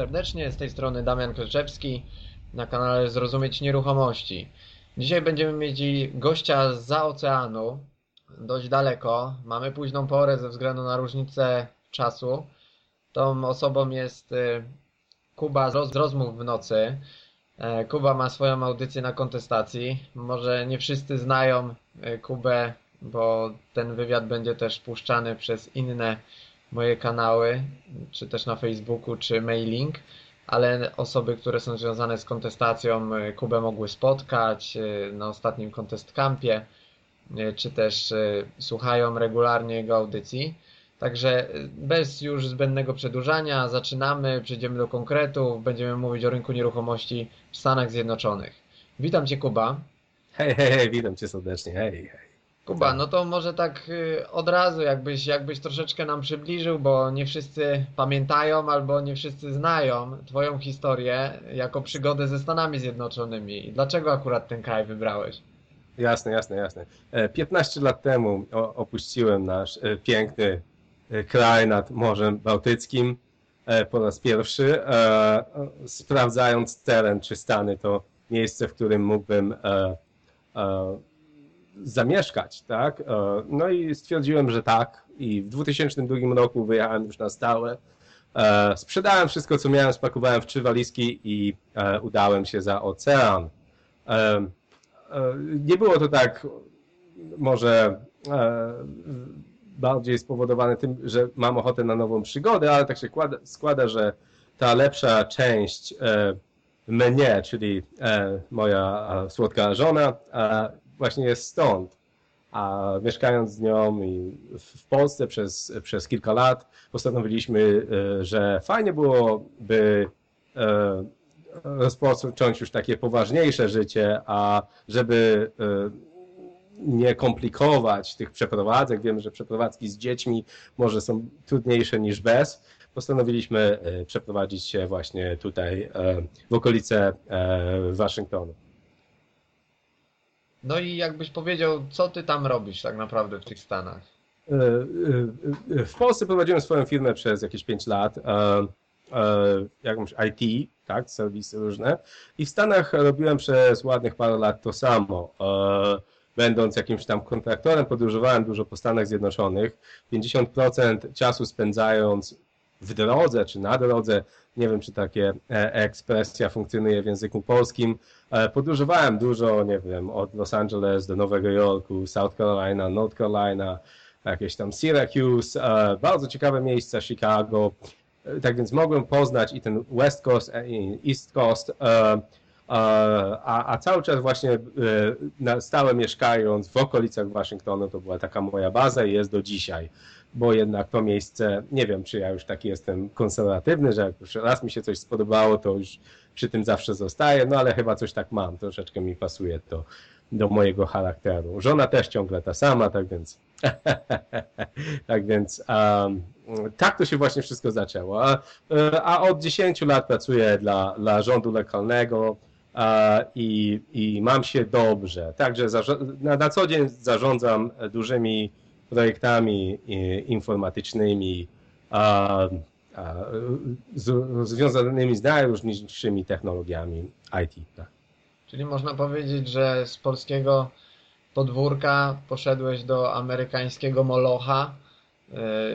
Serdecznie, z tej strony Damian Kleczewski na kanale Zrozumieć Nieruchomości. Dzisiaj będziemy mieć gościa za oceanu, dość daleko. Mamy późną porę ze względu na różnicę czasu. Tą osobą jest y, Kuba z roz- z rozmów w nocy. E, Kuba ma swoją audycję na kontestacji. Może nie wszyscy znają e, Kubę, bo ten wywiad będzie też puszczany przez inne moje kanały, czy też na Facebooku, czy mailing, ale osoby, które są związane z kontestacją, y, Kubę mogły spotkać y, na ostatnim Contest Campie, y, czy też słuchają regularnie jego audycji. Także bez już zbędnego przedłużania zaczynamy, przejdziemy do konkretów, będziemy mówić o rynku nieruchomości w Stanach Zjednoczonych. Witam Cię Kuba. Hej, hej, hej, witam cię serdecznie, hej, hej. Kuba, Tak. no to może tak y, od razu, jakbyś, jakbyś troszeczkę nam przybliżył, bo nie wszyscy pamiętają albo nie wszyscy znają Twoją historię jako przygodę ze Stanami Zjednoczonymi. I Dlaczego akurat ten kraj wybrałeś? Jasne, jasne, jasne. E, 15 lat temu opuściłem nasz e, piękny e, kraj nad Morzem Bałtyckim e, po raz pierwszy, e, e, sprawdzając teren, czy Stany to miejsce, w którym mógłbym e, e, zamieszkać, tak? E, No i stwierdziłem, że tak. I w 2002 roku wyjechałem już na stałe. E, Sprzedałem wszystko, co miałem, spakowałem w trzy walizki i e, udałem się za ocean. Nie było to tak może bardziej spowodowane tym, że mam ochotę na nową przygodę, ale tak się kłada, składa, że ta lepsza część mnie, czyli moja słodka żona, właśnie jest stąd. A mieszkając z nią i w Polsce przez, przez kilka lat, postanowiliśmy, e, że fajnie byłoby e, rozpocząć już takie poważniejsze życie, a żeby e, nie komplikować tych przeprowadzek, wiemy, że przeprowadzki z dziećmi może są trudniejsze niż bez, postanowiliśmy przeprowadzić się właśnie tutaj w okolice Waszyngtonu. No i jakbyś powiedział, co Ty tam robisz tak naprawdę w tych Stanach? E, e, e, W Polsce prowadziłem swoją firmę przez jakieś 5 lat, jakąś IT, tak, serwisy różne. I w Stanach robiłem przez ładnych parę lat to samo. Będąc jakimś tam kontraktorem, podróżowałem dużo po Stanach Zjednoczonych. 50% czasu spędzając w drodze czy na drodze, nie wiem czy takie e, ekspresja funkcjonuje w języku polskim. E, Podróżowałem dużo, nie wiem, od Los Angeles do Nowego Jorku, South Carolina, North Carolina, jakieś tam Syracuse, e, bardzo ciekawe miejsca, Chicago. Tak więc mogłem poznać i ten West Coast, i East Coast, a, a cały czas właśnie na stałe mieszkając w okolicach Waszyngtonu, to była taka moja baza i jest do dzisiaj. Bo jednak to miejsce, nie wiem, czy ja już taki jestem konserwatywny, że jak już raz mi się coś spodobało, to już przy tym zawsze zostaję, no ale chyba coś tak mam, troszeczkę mi pasuje to do mojego charakteru. Żona też ciągle ta sama, tak więc tak więc um, tak to się właśnie wszystko zaczęło. A, e, a od 10 lat pracuję dla, dla rządu lokalnego i, i mam się dobrze. Także na, na co dzień zarządzam dużymi projektami e, informatycznymi związanymi z najróżniejszymi technologiami IT. Tak. Czyli można powiedzieć, że z polskiego podwórka poszedłeś do amerykańskiego molocha,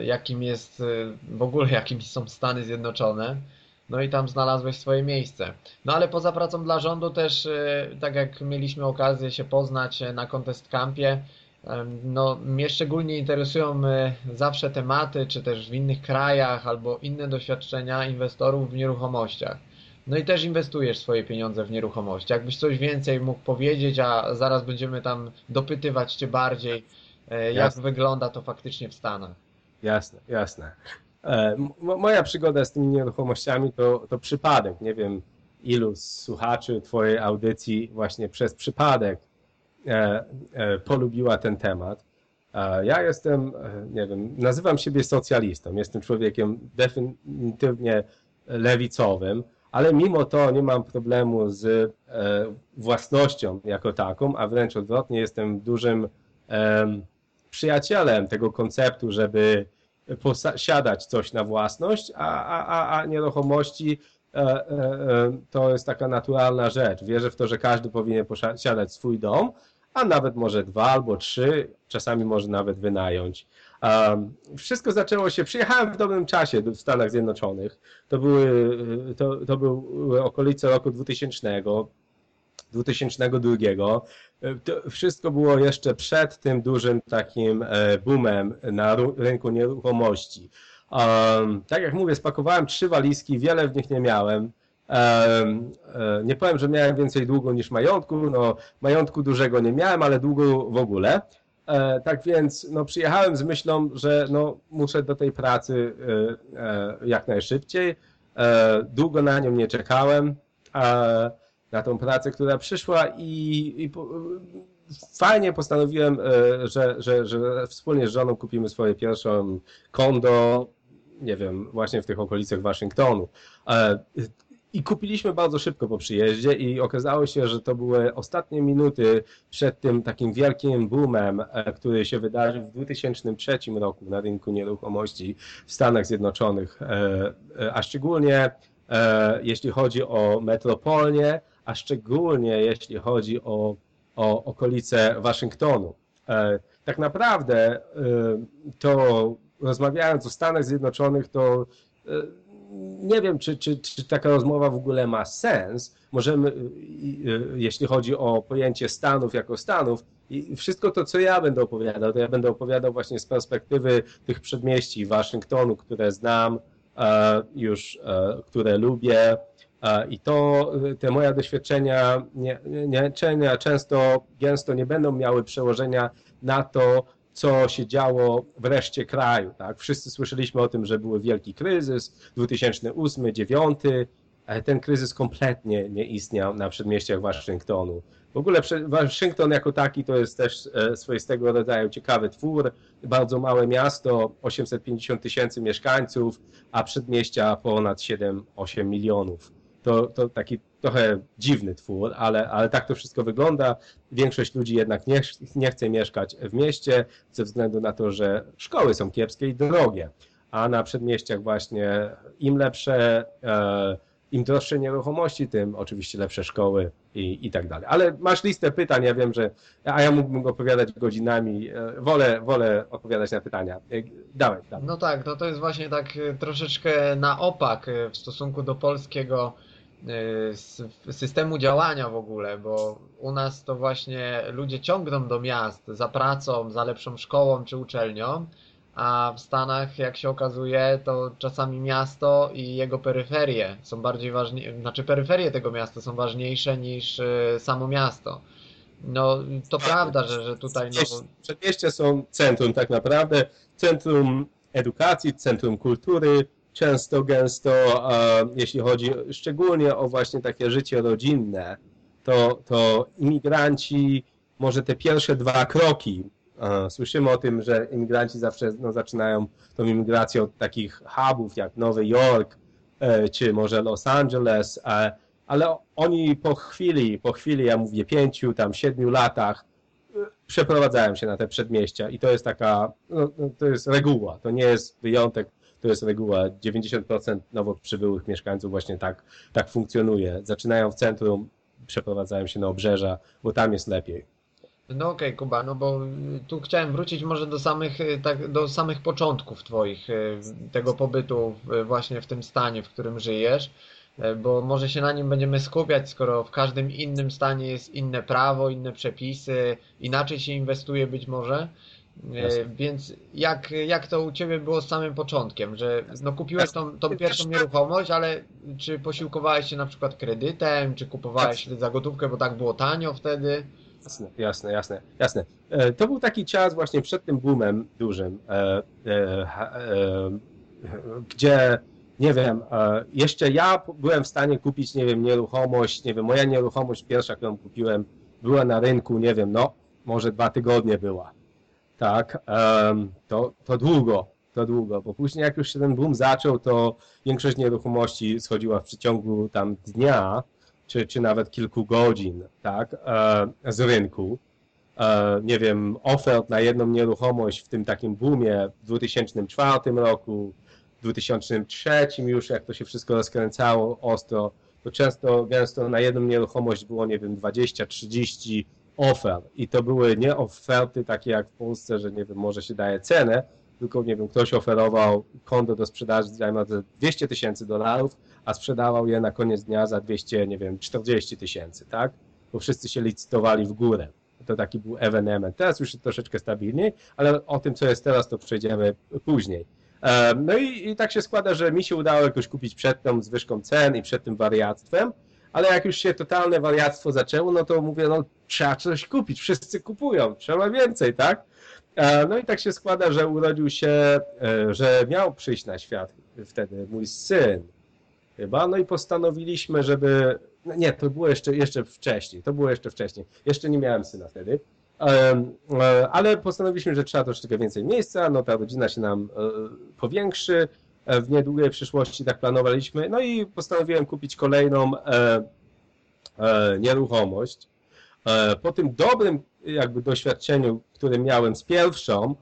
y, jakim jest y, w ogóle jakim są Stany Zjednoczone. No i tam znalazłeś swoje miejsce. No ale poza pracą dla rządu też, tak jak mieliśmy okazję się poznać na Contest Campie, no mnie szczególnie interesują y, zawsze tematy, czy też w innych krajach, albo inne doświadczenia inwestorów w nieruchomościach. No i też inwestujesz swoje pieniądze w nieruchomości. Jakbyś coś więcej mógł powiedzieć, a zaraz będziemy tam dopytywać Cię bardziej, e, jak Jasne. wygląda to faktycznie w Stanach. Jasne, jasne. E, moja przygoda z tymi nieruchomościami to, to przypadek. Nie wiem, ilu z słuchaczy Twojej audycji właśnie przez przypadek e, e, polubiła ten temat. E, ja jestem, e, nie wiem, nazywam siebie socjalistą. Jestem człowiekiem definitywnie lewicowym, ale mimo to nie mam problemu z e, własnością jako taką, a wręcz odwrotnie jestem dużym em, przyjacielem tego konceptu, żeby posiadać coś na własność, a, a, a, nieruchomości e, e, e, to jest taka naturalna rzecz. Wierzę w to, że każdy powinien posiadać swój dom, a nawet może dwa albo trzy, czasami może nawet wynająć. Um, wszystko zaczęło się, przyjechałem w dobrym czasie do Stanach Zjednoczonych. To były, to, to były okolice roku 2000, 2002. To wszystko było jeszcze przed tym dużym takim e, boomem na rynku nieruchomości. Um, tak jak mówię, spakowałem trzy walizki, wiele w nich nie miałem. Um, nie powiem, że miałem więcej długu niż majątku. No, majątku dużego nie miałem, ale długu w ogóle. E, tak więc no, przyjechałem z myślą, że no, muszę do tej pracy e, e, jak najszybciej. E, długo na nią nie czekałem, na tą pracę, która przyszła i, i fajnie postanowiłem, e, że, że, że wspólnie z żoną kupimy swoje pierwsze kondo, nie wiem, właśnie w tych okolicach Waszyngtonu. I kupiliśmy bardzo szybko po przyjeździe i okazało się, że to były ostatnie minuty przed tym takim wielkim boomem, e, który się wydarzył w 2003 roku na rynku nieruchomości w Stanach Zjednoczonych, e, e, a szczególnie jeśli chodzi o metropolię, a szczególnie jeśli chodzi o, o okolice Waszyngtonu. Tak naprawdę to rozmawiając o Stanach Zjednoczonych, to nie wiem, czy, czy, czy taka rozmowa w ogóle ma sens. Możemy, y, y, jeśli chodzi o pojęcie Stanów jako Stanów, i wszystko to, co ja będę opowiadał, to ja będę opowiadał właśnie z perspektywy tych przedmieści Waszyngtonu, które znam, e, już, e, które lubię. E, I to, te moje doświadczenia nie, nie, często, gęsto nie będą miały przełożenia na to, co się działo w reszcie kraju. Tak? Wszyscy słyszeliśmy o tym, że był wielki kryzys 2008-2009. Ten kryzys kompletnie nie istniał na przedmieściach Waszyngtonu. W ogóle Waszyngton jako taki to jest też e, swoistego rodzaju ciekawy twór. Bardzo małe miasto, 850 tysięcy mieszkańców, a przedmieścia ponad 7-8 milionów to, to taki trochę dziwny twór, ale, ale tak to wszystko wygląda. Większość ludzi jednak nie, nie chce mieszkać w mieście ze względu na to, że szkoły są kiepskie i drogie, a na przedmieściach właśnie im lepsze, e, im droższe nieruchomości, tym oczywiście lepsze szkoły i, i tak dalej. Ale masz listę pytań, ja wiem, że a ja mógłbym opowiadać godzinami, e, wolę, wolę odpowiadać na pytania. E, dawaj, dawaj. No tak, no to jest właśnie tak e, troszeczkę na opak w stosunku do polskiego systemu działania w ogóle, bo u nas to właśnie ludzie ciągną do miast za pracą, za lepszą szkołą czy uczelnią, a w Stanach, jak się okazuje, to czasami miasto i jego peryferie są bardziej ważniejsze, znaczy peryferie tego miasta są ważniejsze niż y, samo miasto. No, to prawda, że, że tutaj... No... Przedmieścia są centrum tak naprawdę, centrum edukacji, centrum kultury, często, gęsto, jeśli chodzi szczególnie o właśnie takie życie rodzinne, to, to imigranci, może te pierwsze dwa kroki, słyszymy o tym, że imigranci zawsze no, zaczynają tą imigrację od takich hubów jak Nowy Jork, e, czy może Los Angeles, ale oni po chwili, po chwili, ja mówię pięciu, tam siedmiu latach, e, przeprowadzają się na te przedmieścia i to jest taka, no, no to jest reguła, to nie jest wyjątek, to jest reguła. 90% nowo przybyłych mieszkańców właśnie tak, tak funkcjonuje. Zaczynają w centrum, przeprowadzają się na obrzeża, bo tam jest lepiej. No okej, okay, Kuba, no bo tu chciałem wrócić może do samych, tak, do samych początków Twoich, e, tego pobytu właśnie w tym stanie, w którym żyjesz, bo może się na nim będziemy skupiać, skoro w każdym innym stanie jest inne prawo, inne przepisy, inaczej się inwestuje być może. Jasne. Więc jak, jak to u Ciebie było z samym początkiem, że no kupiłeś tą, tą pierwszą nieruchomość, ale czy posiłkowałeś się na przykład kredytem, czy kupowałeś za gotówkę, bo tak było tanio wtedy? Jasne, jasne, jasne, jasne. E, to był taki czas właśnie przed tym boomem dużym, e, e, gdzie nie wiem, jeszcze ja byłem w stanie kupić, nie wiem, nieruchomość, nie wiem, moja nieruchomość pierwsza, którą kupiłem, była na rynku, nie wiem, no, może dwa tygodnie była tak, to, to długo, to długo, bo później jak już się ten boom zaczął, to większość nieruchomości schodziła w przeciągu tam dnia, czy, czy nawet kilku godzin, tak, z rynku. e, nie wiem, ofert na jedną nieruchomość w tym takim boomie w 2004 roku, w 2003 już, jak to się wszystko rozkręcało ostro, to często, gęsto na jedną nieruchomość było, nie wiem, 20-30 ofert i to były nie oferty takie jak w Polsce, że nie wiem, może się daje cenę, tylko nie wiem, ktoś oferował kondo do sprzedaży za 200 tysięcy dolarów, a sprzedawał je na koniec dnia za 200, nie wiem, 40 tysięcy, tak? Bo wszyscy się licytowali w górę. To taki był ewenement. Teraz już troszeczkę stabilniej, ale o tym, co jest teraz, to przejdziemy później. No i, i tak się składa, że mi się udało jakoś kupić przed tą zwyżką cen i przed tym wariactwem, ale jak już się totalne wariactwo zaczęło, no to mówię, no trzeba coś kupić, wszyscy kupują, trzeba więcej, tak? No i tak się składa, że urodził się, e, że miał przyjść na świat wtedy mój syn. Chyba, no i postanowiliśmy, żeby, no nie, to było jeszcze, jeszcze wcześniej, to było jeszcze wcześniej, jeszcze nie miałem syna wtedy, e, ale postanowiliśmy, że trzeba troszeczkę więcej miejsca, no ta rodzina się nam e, powiększy w niedługiej przyszłości, tak planowaliśmy, no i postanowiłem kupić kolejną nieruchomość. Po tym dobrym jakby doświadczeniu, które miałem z pierwszą,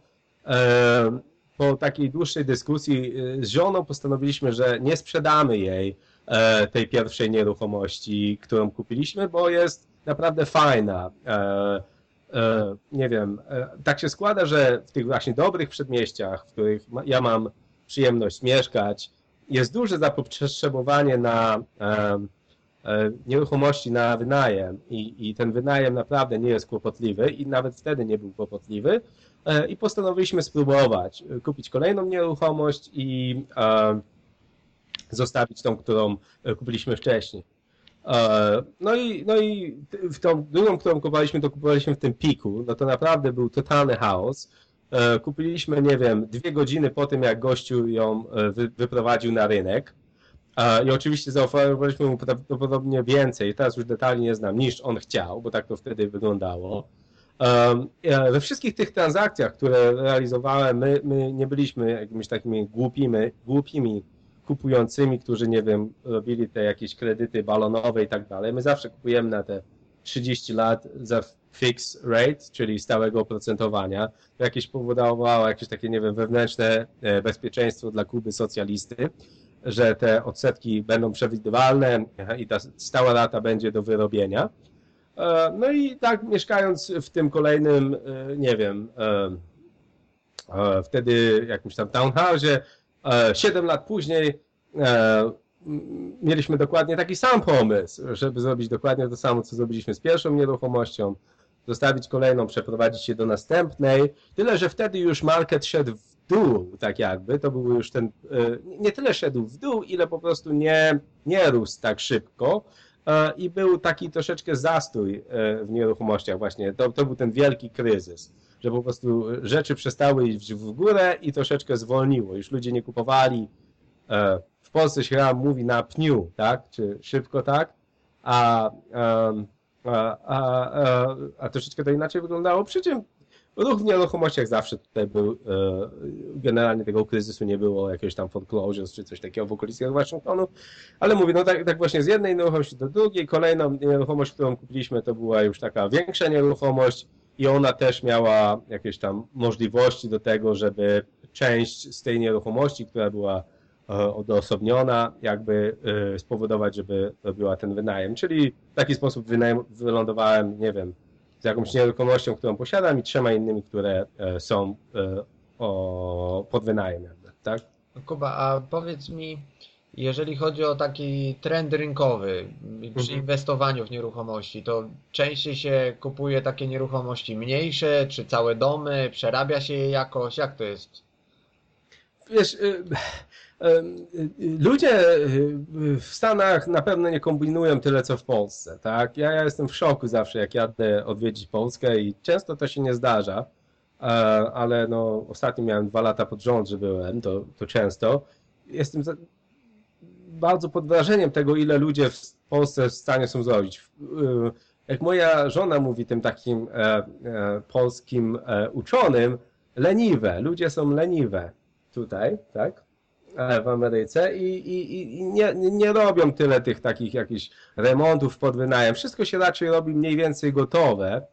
e, po takiej dłuższej dyskusji e, z żoną postanowiliśmy, że nie sprzedamy jej e, tej pierwszej nieruchomości, którą kupiliśmy, bo jest naprawdę fajna. Nie wiem, tak się składa, że w tych właśnie dobrych przedmieściach, w których ja mam przyjemność mieszkać, jest duże zapotrzebowanie na E, nieruchomości na wynajem i, i ten wynajem naprawdę nie jest kłopotliwy i nawet wtedy nie był kłopotliwy e, i postanowiliśmy spróbować e, kupić kolejną nieruchomość i e, zostawić tą, którą kupiliśmy wcześniej. E, no i, no i w tą drugą, którą kupowaliśmy, to kupowaliśmy w tym piku, no to naprawdę był totalny chaos. E, kupiliśmy, nie wiem, dwie godziny po tym, jak gościu ją wy, wyprowadził na rynek. I oczywiście zaoferowaliśmy mu prawdopodobnie więcej, teraz już detali nie znam, niż on chciał, bo tak to wtedy wyglądało. E, we wszystkich tych transakcjach, które realizowałem, my, my nie byliśmy jakimiś takimi głupimi, głupimi kupującymi, którzy, nie wiem, robili te jakieś kredyty balonowe i tak dalej. My zawsze kupujemy na te 30 lat za fixed rate, czyli stałego oprocentowania. To jakieś powodowało jakieś takie, nie wiem, wewnętrzne e, bezpieczeństwo dla Kuby socjalisty że te odsetki będą przewidywalne i ta stała rata będzie do wyrobienia. E, no i tak mieszkając w tym kolejnym, e, nie wiem, wtedy jakimś tam townhouse, 7 lat później mieliśmy dokładnie taki sam pomysł, żeby zrobić dokładnie to samo, co zrobiliśmy z pierwszą nieruchomością, zostawić kolejną, przeprowadzić się do następnej. Tyle, że wtedy już market szedł w dół, tak jakby, to był już ten, e, nie tyle szedł w dół, ile po prostu nie, nie rósł tak szybko. E, i był taki troszeczkę zastój e, w nieruchomościach właśnie, to, to był ten wielki kryzys, że po prostu rzeczy przestały iść w górę i troszeczkę zwolniło, już ludzie nie kupowali, Polsce się mówi na pniu, tak, czy szybko tak, a, a, a, a, a troszeczkę to inaczej wyglądało, przy czym Ruch w nieruchomościach zawsze tutaj był, e, generalnie tego kryzysu nie było, jakiegoś tam foreclosures czy coś takiego w okolicach Waszyngtonu, ale mówię, no tak, tak właśnie z jednej nieruchomości do drugiej, kolejną nieruchomość, którą kupiliśmy, to była już taka większa nieruchomość i ona też miała jakieś tam możliwości do tego, żeby część z tej nieruchomości, która była odosobniona, jakby e, spowodować, żeby robiła ten wynajem. Czyli w taki sposób wynajem, wylądowałem, nie wiem, z jakąś nieruchomością, którą posiadam i trzema innymi, które e, są e, o, pod wynajem jakby, tak? Kuba, a powiedz mi, jeżeli chodzi o taki trend rynkowy przy mhm. inwestowaniu w nieruchomości, to częściej się kupuje takie nieruchomości mniejsze, czy całe domy, przerabia się je jakoś, jak to jest? Wiesz, y, Ludzie w Stanach na pewno nie kombinują tyle, co w Polsce, tak? Ja, ja jestem w szoku zawsze, jak jadę odwiedzić Polskę i często to się nie zdarza, e, ale no, ostatnio miałem dwa lata pod rząd, że byłem, to, to często. Jestem bardzo pod wrażeniem tego, ile ludzie w Polsce w stanie są zrobić. E, jak moja żona mówi tym takim e, polskim uczonym, leniwe, ludzie są leniwe tutaj, tak? E, w Ameryce i, i, i nie, nie robią tyle tych takich jakichś remontów pod wynajem. Wszystko się raczej robi mniej więcej gotowe.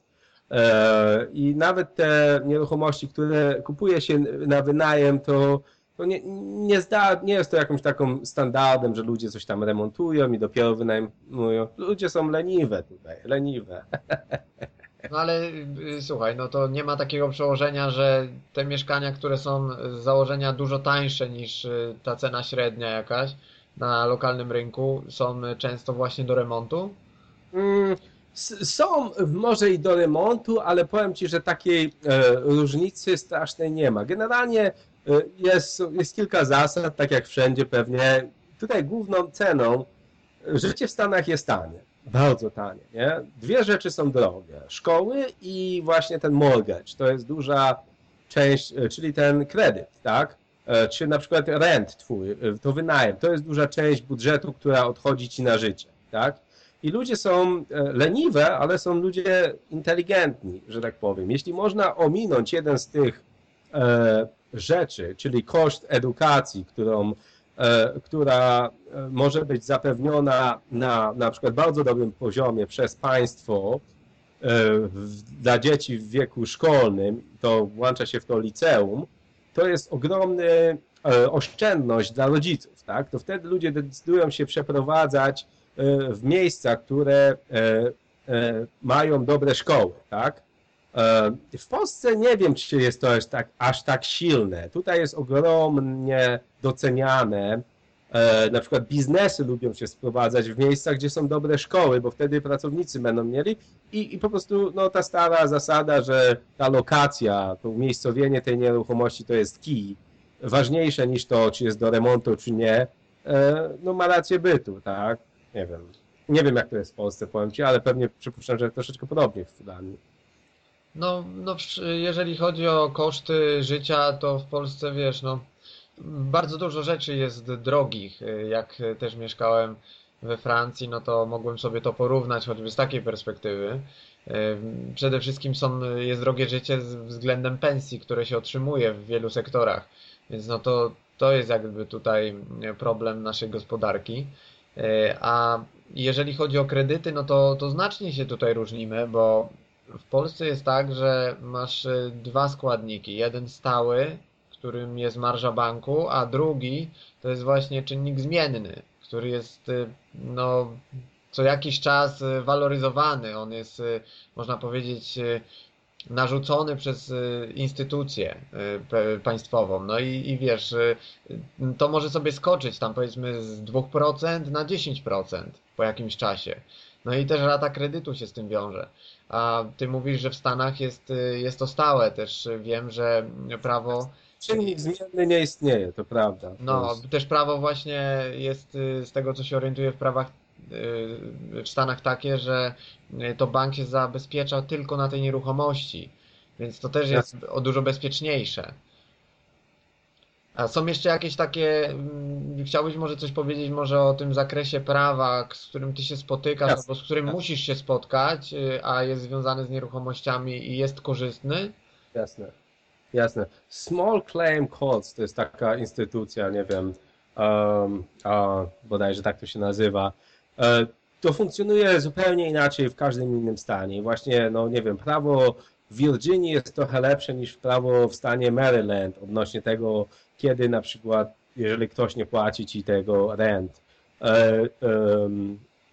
E, I nawet te nieruchomości, które kupuje się na wynajem, to, to nie, nie, zda, nie jest to jakimś taką standardem, że ludzie coś tam remontują i dopiero wynajmują. Ludzie są leniwe tutaj, leniwe. No ale y, słuchaj, no to nie ma takiego przełożenia, że te mieszkania, które są z założenia dużo tańsze niż y, ta cena średnia jakaś na lokalnym rynku, są często właśnie do remontu? Mm, Są może i do remontu, ale powiem Ci, że takiej e, różnicy strasznej nie ma. Generalnie e, jest, jest kilka zasad, tak jak wszędzie pewnie. Tutaj główną ceną życie w Stanach jest tanie. Bardzo tanie, nie? Dwie rzeczy są drogie. Szkoły i właśnie ten mortgage. To jest duża część, e, czyli ten kredyt, tak? E, Czy na przykład rent twój, e, to wynajem. To jest duża część budżetu, która odchodzi Ci na życie, tak? I ludzie są leniwe, ale są ludzie inteligentni, że tak powiem. Jeśli można ominąć jeden z tych rzeczy, czyli koszt edukacji, którą, która e, może być zapewniona na na przykład bardzo dobrym poziomie przez państwo e, dla dzieci w wieku szkolnym, to włącza się w to liceum, to jest ogromny e, oszczędność dla rodziców, tak? To wtedy ludzie decydują się przeprowadzać e, w miejsca, które e, e, mają dobre szkoły, tak? E, W Polsce nie wiem, czy jest to aż tak, aż tak silne. Tutaj jest ogromnie doceniane. E, Na przykład biznesy lubią się sprowadzać w miejsca, gdzie są dobre szkoły, bo wtedy pracownicy będą mieli i, i po prostu no, ta stara zasada, że ta lokacja, to umiejscowienie tej nieruchomości to jest key, ważniejsze niż to, czy jest do remontu, czy nie, e, no ma rację bytu, tak? Nie wiem. Nie wiem, jak to jest w Polsce, powiem Ci, ale pewnie przypuszczam, że troszeczkę podobnie w Sudanii. No, no, jeżeli chodzi o koszty życia, to w Polsce, wiesz, no, bardzo dużo rzeczy jest drogich. Jak też mieszkałem we Francji, no to mogłem sobie to porównać choćby z takiej perspektywy. Przede wszystkim są, jest drogie życie względem pensji, które się otrzymuje w wielu sektorach. Więc no to, to jest jakby tutaj problem naszej gospodarki. E, A jeżeli chodzi o kredyty, no to, to znacznie się tutaj różnimy, bo w Polsce jest tak, że masz e, dwa składniki. Jeden stały, którym jest marża banku, a drugi to jest właśnie czynnik zmienny, który jest e, no, co jakiś czas e, waloryzowany. On jest, można powiedzieć, narzucony przez instytucję państwową. No i, i wiesz, to może sobie skoczyć tam powiedzmy z 2% na 10% po jakimś czasie. No i też rata kredytu się z tym wiąże. A ty mówisz, że w Stanach jest, y, jest to stałe. Też wiem, że prawo, Czynnik zmienny nie istnieje, to prawda. No, też prawo właśnie jest y, z tego, co się orientuję w prawach y, w Stanach takie, że to bank się zabezpiecza tylko na tej nieruchomości. Więc to też jest o dużo bezpieczniejsze. A są jeszcze jakieś takie, mm, chciałbyś może coś powiedzieć może o tym zakresie prawa, z którym ty się spotykasz, Jasne. albo z którym Jasne. musisz się spotkać, y, a jest związany z nieruchomościami i jest korzystny? Jasne, jasne. Small Claim Courts to jest taka instytucja, nie wiem, um, a, bodajże tak to się nazywa. E, to funkcjonuje zupełnie inaczej w każdym innym stanie. Właśnie, no nie wiem, prawo w Virginii jest trochę lepsze niż prawo w stanie Maryland odnośnie tego, kiedy na przykład, jeżeli ktoś nie płaci ci tego rent, e,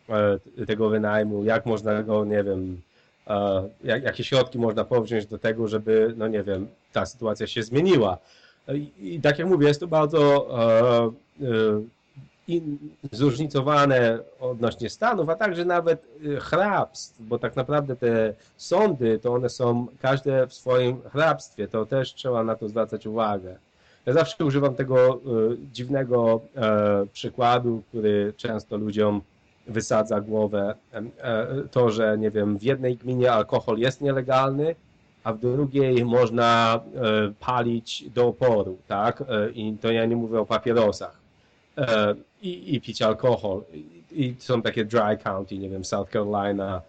e, tego wynajmu, jak można go, nie wiem, e, jak, jakie środki można powziąć do tego, żeby, no nie wiem, ta sytuacja się zmieniła. I, tak jak mówię, jest to bardzo in, zróżnicowane odnośnie Stanów, a także nawet e, hrabstw, bo tak naprawdę te sądy, to one są każde w swoim hrabstwie, to też trzeba na to zwracać uwagę. Ja zawsze używam tego e, dziwnego e, przykładu, który często ludziom wysadza głowę e, to, że nie wiem, w jednej gminie alkohol jest nielegalny, a w drugiej można e, palić do oporu, tak? I to ja nie mówię o papierosach. E, I, i pić alkohol. I, I są takie dry county, nie wiem, South Carolina,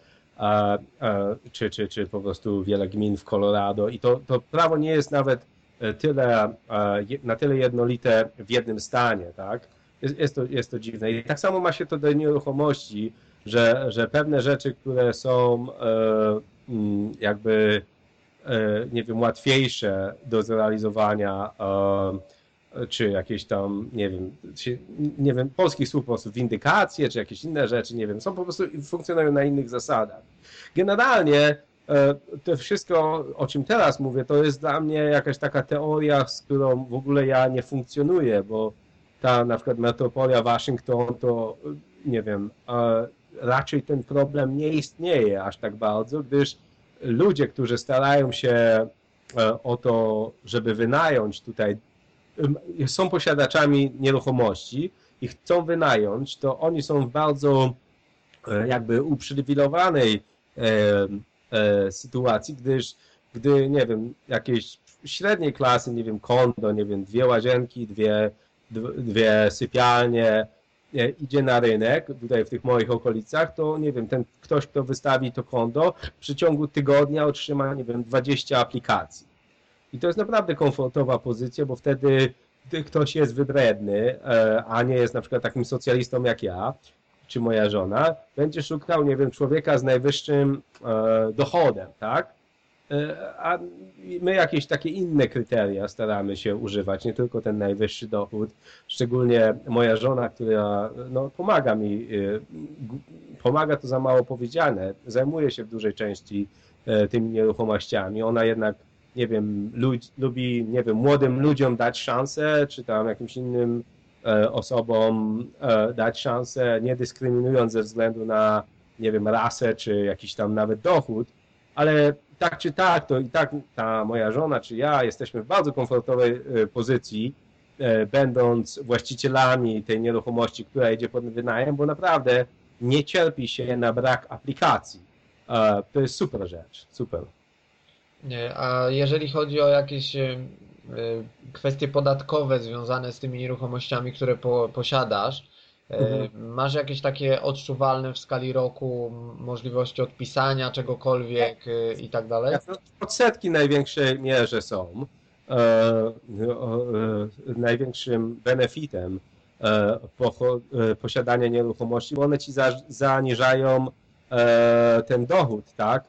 czy, czy, czy po prostu wiele gmin w Colorado. I to, to prawo nie jest nawet e, tyle, e, na tyle jednolite w jednym stanie, tak? Jest, jest, to, jest to dziwne. I tak samo ma się to do nieruchomości, że, że pewne rzeczy, które są mm, jakby, nie wiem, łatwiejsze do zrealizowania, czy jakieś tam, nie wiem, nie wiem, polskich słów po prostu windykacje, czy jakieś inne rzeczy, nie wiem, są po prostu, funkcjonują na innych zasadach. Generalnie e, to wszystko, o czym teraz mówię, to jest dla mnie jakaś taka teoria, z którą w ogóle ja nie funkcjonuję, bo ta na przykład metropolia Waszyngton to, nie wiem, raczej ten problem nie istnieje aż tak bardzo, gdyż ludzie, którzy starają się e, o to, żeby wynająć tutaj, są posiadaczami nieruchomości i chcą wynająć, to oni są w bardzo e, jakby uprzywilejowanej e, sytuacji, gdyż gdy, nie wiem, jakieś średniej klasy, nie wiem, kondo, nie wiem, dwie łazienki, dwie, dwie sypialnie, idzie na rynek, tutaj w tych moich okolicach, to nie wiem, ten ktoś, kto wystawi to kondo, w przeciągu tygodnia otrzyma, nie wiem, 20 aplikacji. I to jest naprawdę komfortowa pozycja, bo wtedy ktoś jest wybredny, e, a nie jest na przykład takim socjalistą jak ja, czy moja żona, będzie szukał, nie wiem, człowieka z najwyższym e, dochodem, tak? E, a my jakieś takie inne kryteria staramy się używać, nie tylko ten najwyższy dochód. Szczególnie moja żona, która no, pomaga mi, pomaga to za mało powiedziane, zajmuje się w dużej części tymi nieruchomościami. Ona jednak, nie wiem, lubi, nie wiem, młodym ludziom dać szansę, czy tam jakimś innym osobom dać szansę, nie dyskryminując ze względu na, nie wiem, rasę, czy jakiś tam nawet dochód, ale tak czy tak, to i tak ta moja żona czy ja jesteśmy w bardzo komfortowej e, pozycji, e, będąc właścicielami tej nieruchomości, która idzie pod wynajem, bo naprawdę nie cierpi się na brak aplikacji. E, to jest super rzecz, super. A jeżeli chodzi o jakieś kwestie podatkowe związane z tymi nieruchomościami, które po, posiadasz, Mhm. E, masz jakieś takie odczuwalne w skali roku możliwości odpisania czegokolwiek e, i tak dalej? Odsetki największej mierze są. E, e, największym benefitem e, po, e, posiadania nieruchomości, bo one ci za, zaniżają ten dochód, tak?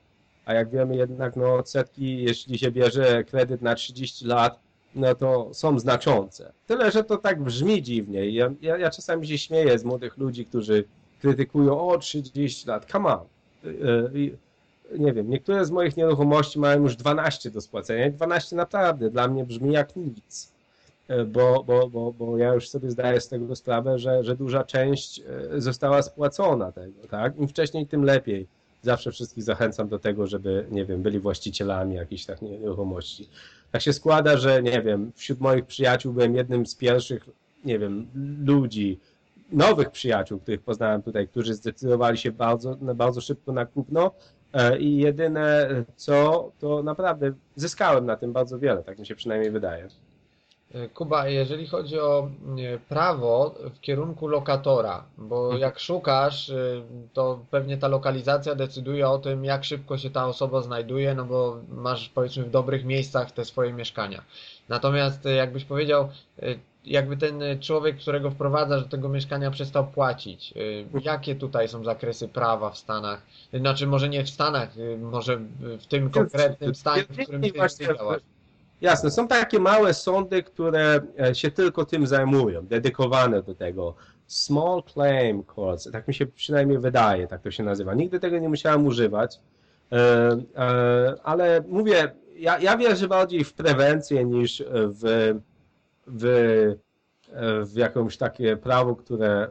A jak wiemy jednak no, odsetki, jeśli się bierze kredyt na 30 lat, no to są znaczące. Tyle, że to tak brzmi dziwnie. Ja, ja, ja czasami się śmieję z młodych ludzi, którzy krytykują o 30 lat. Come on. Y, y, nie wiem, niektóre z moich nieruchomości mają już 12 do spłacenia i 12 naprawdę dla mnie brzmi jak nic. Y, bo, bo, bo, bo ja już sobie zdaję z tego sprawę, że, że duża część została spłacona tego, tak? Im wcześniej, tym lepiej. Zawsze wszystkich zachęcam do tego, żeby, nie wiem, byli właścicielami jakichś tak nieruchomości tak się składa, że nie wiem, wśród moich przyjaciół byłem jednym z pierwszych, nie wiem, ludzi, nowych przyjaciół, których poznałem tutaj, którzy zdecydowali się bardzo, bardzo szybko na kupno e, i jedyne co, to naprawdę zyskałem na tym bardzo wiele, tak mi się przynajmniej wydaje. E, Kuba, jeżeli chodzi o prawo w kierunku lokatora, bo mhm. jak szukasz, e, to pewnie ta lokalizacja decyduje o tym, jak szybko się ta osoba znajduje, no bo masz powiedzmy w dobrych miejscach te swoje mieszkania. Natomiast e, jakbyś powiedział, jakby ten człowiek, którego wprowadzasz do tego mieszkania przestał płacić, mhm. jakie tutaj są zakresy prawa w Stanach? Znaczy może nie w Stanach, może w tym konkretnym stanie, w którym ty działasz. Jasne, są takie małe sądy, które e, się tylko tym zajmują, dedykowane do tego. Small Claim Courts, tak mi się przynajmniej wydaje, tak to się nazywa. Nigdy tego nie musiałem używać, e, e, ale mówię, ja, ja wierzę bardziej w prewencję niż w, w, w jakąś takie prawo, które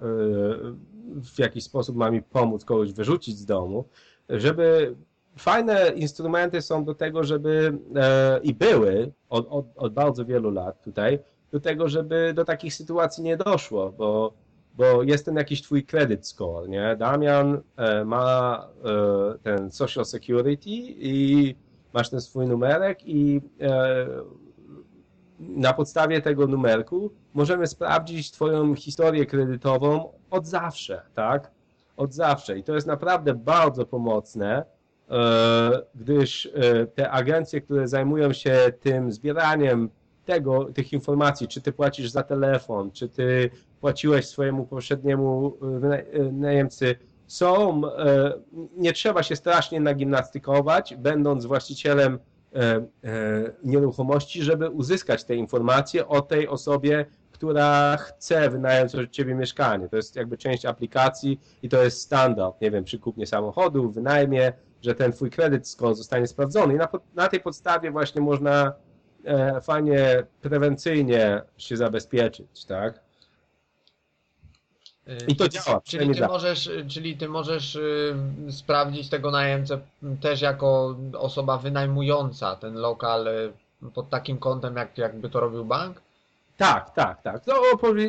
w jakiś sposób ma mi pomóc kogoś wyrzucić z domu, żeby fajne instrumenty są do tego, żeby e, i były od, od, od, bardzo wielu lat tutaj, do tego, żeby do takich sytuacji nie doszło, bo, bo jest ten jakiś twój credit score, nie? Damian e, ma e, ten social security i masz ten swój numerek i e, na podstawie tego numerku możemy sprawdzić twoją historię kredytową od zawsze, tak? Od zawsze i to jest naprawdę bardzo pomocne, gdyż e, te agencje, które zajmują się tym zbieraniem tego, tych informacji, czy ty płacisz za telefon, czy ty płaciłeś swojemu poprzedniemu e, najemcy są, e, nie trzeba się strasznie nagimnastykować, będąc właścicielem e, e, nieruchomości, żeby uzyskać te informacje o tej osobie, która chce wynająć od ciebie mieszkanie. To jest jakby część aplikacji i to jest standard. Nie wiem, przy kupnie samochodu, wynajmie, że ten twój kredyt score zostanie sprawdzony i na, na tej podstawie właśnie można e, fajnie prewencyjnie się zabezpieczyć, tak? I to działa, Czyli ty możesz, czyli ty możesz y, sprawdzić tego najemcę też jako osoba wynajmująca ten lokal y, pod takim kątem, jak jakby to robił bank? Tak, tak, tak. No,